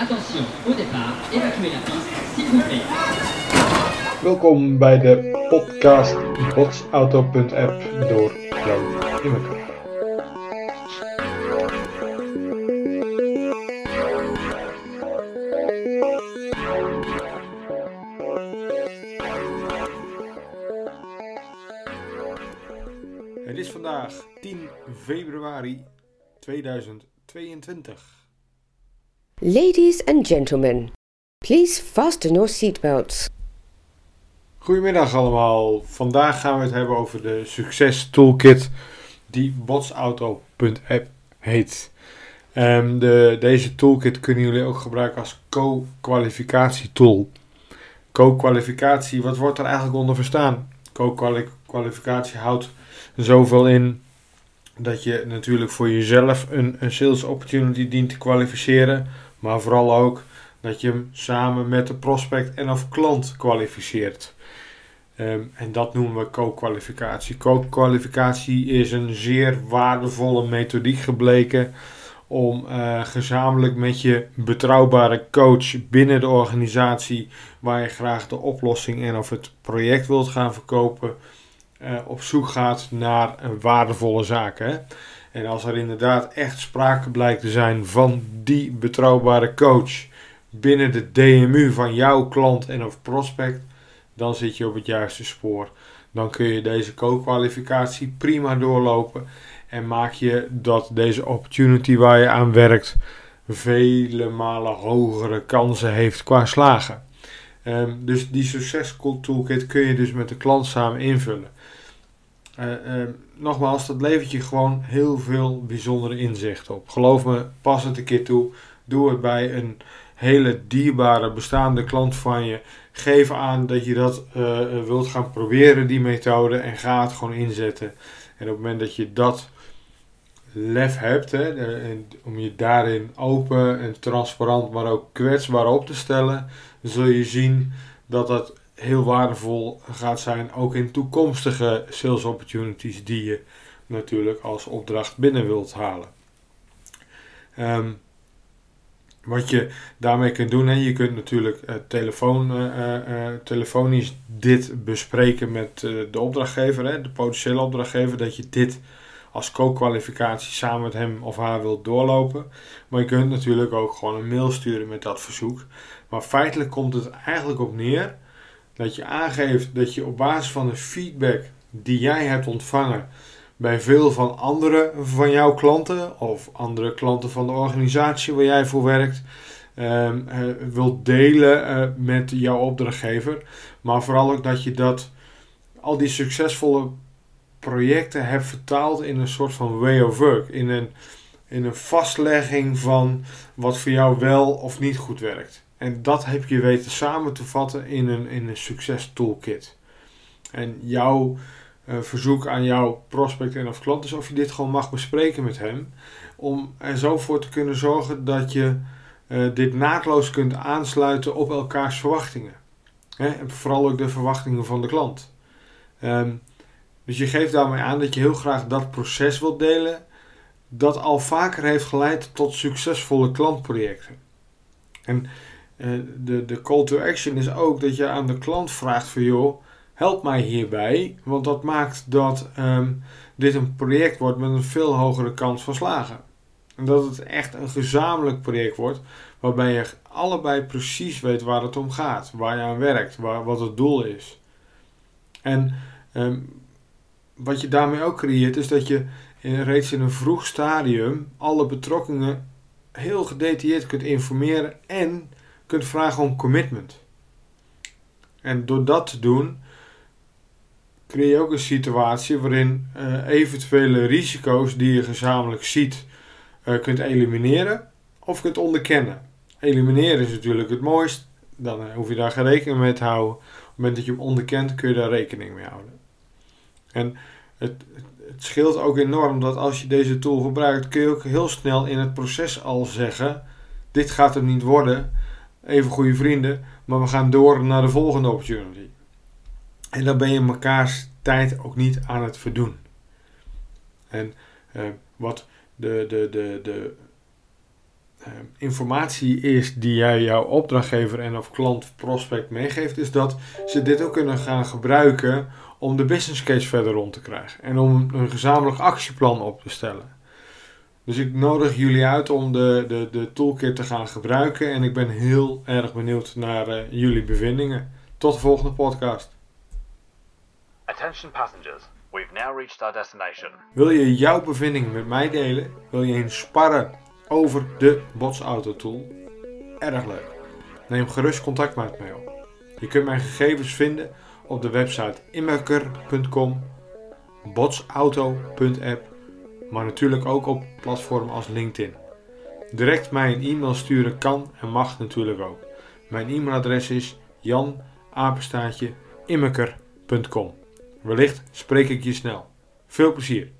Attention, au départ, évacuez la piste, s'il vous plaît. Welkom bij de podcast botsauto.app door Jan Immeker. Het is vandaag 10 februari 2022. Ladies and gentlemen, please fasten your seatbelts. Goedemiddag allemaal. Vandaag gaan we het hebben over de succes toolkit die botsauto.app heet. Ehm, de, deze toolkit kunnen jullie ook gebruiken als co-kwalificatietool. Co-kwalificatie, wat wordt er eigenlijk onder verstaan? Co-kwalificatie houdt zoveel in dat je natuurlijk voor jezelf een, een sales opportunity dient te kwalificeren, maar vooral ook dat je hem samen met de prospect en of klant kwalificeert. Ehm, en dat noemen we co-kwalificatie. Co-kwalificatie is een zeer waardevolle methodiek gebleken om eh, gezamenlijk met je betrouwbare coach binnen de organisatie waar je graag de oplossing en of het project wilt gaan verkopen, uh, op zoek gaat naar waardevolle zaken. Hè? En als er inderdaad echt sprake blijkt te zijn van die betrouwbare coach binnen de DMU van jouw klant en of prospect, dan zit je op het juiste spoor. Dan kun je deze co-kwalificatie prima doorlopen en maak je dat deze opportunity waar je aan werkt vele malen hogere kansen heeft qua slagen. Um, dus die succes toolkit kun je dus met de klant samen invullen. Uh, uh, nogmaals, dat levert je gewoon heel veel bijzondere inzichten op. Geloof me, pas het een keer toe. Doe het bij een hele dierbare bestaande klant van je. Geef aan dat je dat uh, wilt gaan proberen, die methode, en ga het gewoon inzetten. En op het moment dat je dat lef hebt, hè, en om je daarin open en transparant, maar ook kwetsbaar op te stellen, zul je zien dat dat heel waardevol gaat zijn, ook in toekomstige sales opportunities die je natuurlijk als opdracht binnen wilt halen. Um, wat je daarmee kunt doen, hè, je kunt natuurlijk uh, telefoon, uh, uh, telefonisch dit bespreken met de opdrachtgever, hè, de potentiële opdrachtgever, dat je dit als co-kwalificatie samen met hem of haar wilt doorlopen. Maar je kunt natuurlijk ook gewoon een mail sturen met dat verzoek. Maar feitelijk komt het eigenlijk op neer dat je aangeeft dat je op basis van de feedback die jij hebt ontvangen bij veel van andere van jouw klanten of andere klanten van de organisatie waar jij voor werkt, uh, wilt delen uh, met jouw opdrachtgever. Maar vooral ook dat je dat al die succesvolle projecten hebt vertaald in een soort van way of work, in een, in een vastlegging van wat voor jou wel of niet goed werkt. En dat heb je weten samen te vatten in een, in een succes toolkit. En jouw uh, verzoek aan jouw prospect en of klant is of je dit gewoon mag bespreken met hem. Om er zo voor te kunnen zorgen dat je uh, dit naadloos kunt aansluiten op elkaars verwachtingen. Hè? En vooral ook de verwachtingen van de klant. Um, dus je geeft daarmee aan dat je heel graag dat proces wilt delen. Dat al vaker heeft geleid tot succesvolle klantprojecten. En de, de call to action is ook dat je aan de klant vraagt van joh help mij hierbij, want dat maakt dat um, dit een project wordt met een veel hogere kans van slagen. En dat het echt een gezamenlijk project wordt, waarbij je allebei precies weet waar het om gaat, waar je aan werkt, wat het doel is. En um, wat je daarmee ook creëert, is dat je reeds in een vroeg stadium alle betrokkenen heel gedetailleerd kunt informeren en kunt vragen om commitment. En door dat te doen, creëer je ook een situatie waarin uh, eventuele risico's die je gezamenlijk ziet uh, kunt elimineren of kunt onderkennen. Elimineren is natuurlijk het mooist, dan uh, hoef je daar geen rekening mee te houden. Op het moment dat je hem onderkent kun je daar rekening mee houden. En het, het scheelt ook enorm dat als je deze tool gebruikt kun je ook heel snel in het proces al zeggen dit gaat hem niet worden, even goede vrienden, maar we gaan door naar de volgende opportunity. En dan ben je mekaars tijd ook niet aan het verdoen. En uh, wat de, de, de, de eh, informatie is die jij jouw opdrachtgever en of klant prospect meegeeft, is dat ze dit ook kunnen gaan gebruiken om de business case verder rond te krijgen en om een gezamenlijk actieplan op te stellen. Dus ik nodig jullie uit om de, de, de toolkit te gaan gebruiken en ik ben heel erg benieuwd naar uh, jullie bevindingen. Tot de volgende podcast. Attention passengers, we've now reached our destination. Wil je jouw bevindingen met mij delen? Wil je eens sparren over de botsauto tool? Erg leuk. Neem gerust contact met mij op. Je kunt mijn gegevens vinden op de website immerker.com, botsauto.app, maar natuurlijk ook op platformen als LinkedIn. Direct mij een e-mail sturen kan en mag natuurlijk ook. Mijn e-mailadres is janapenstaatje immerker.com. Wellicht spreek ik je snel. Veel plezier!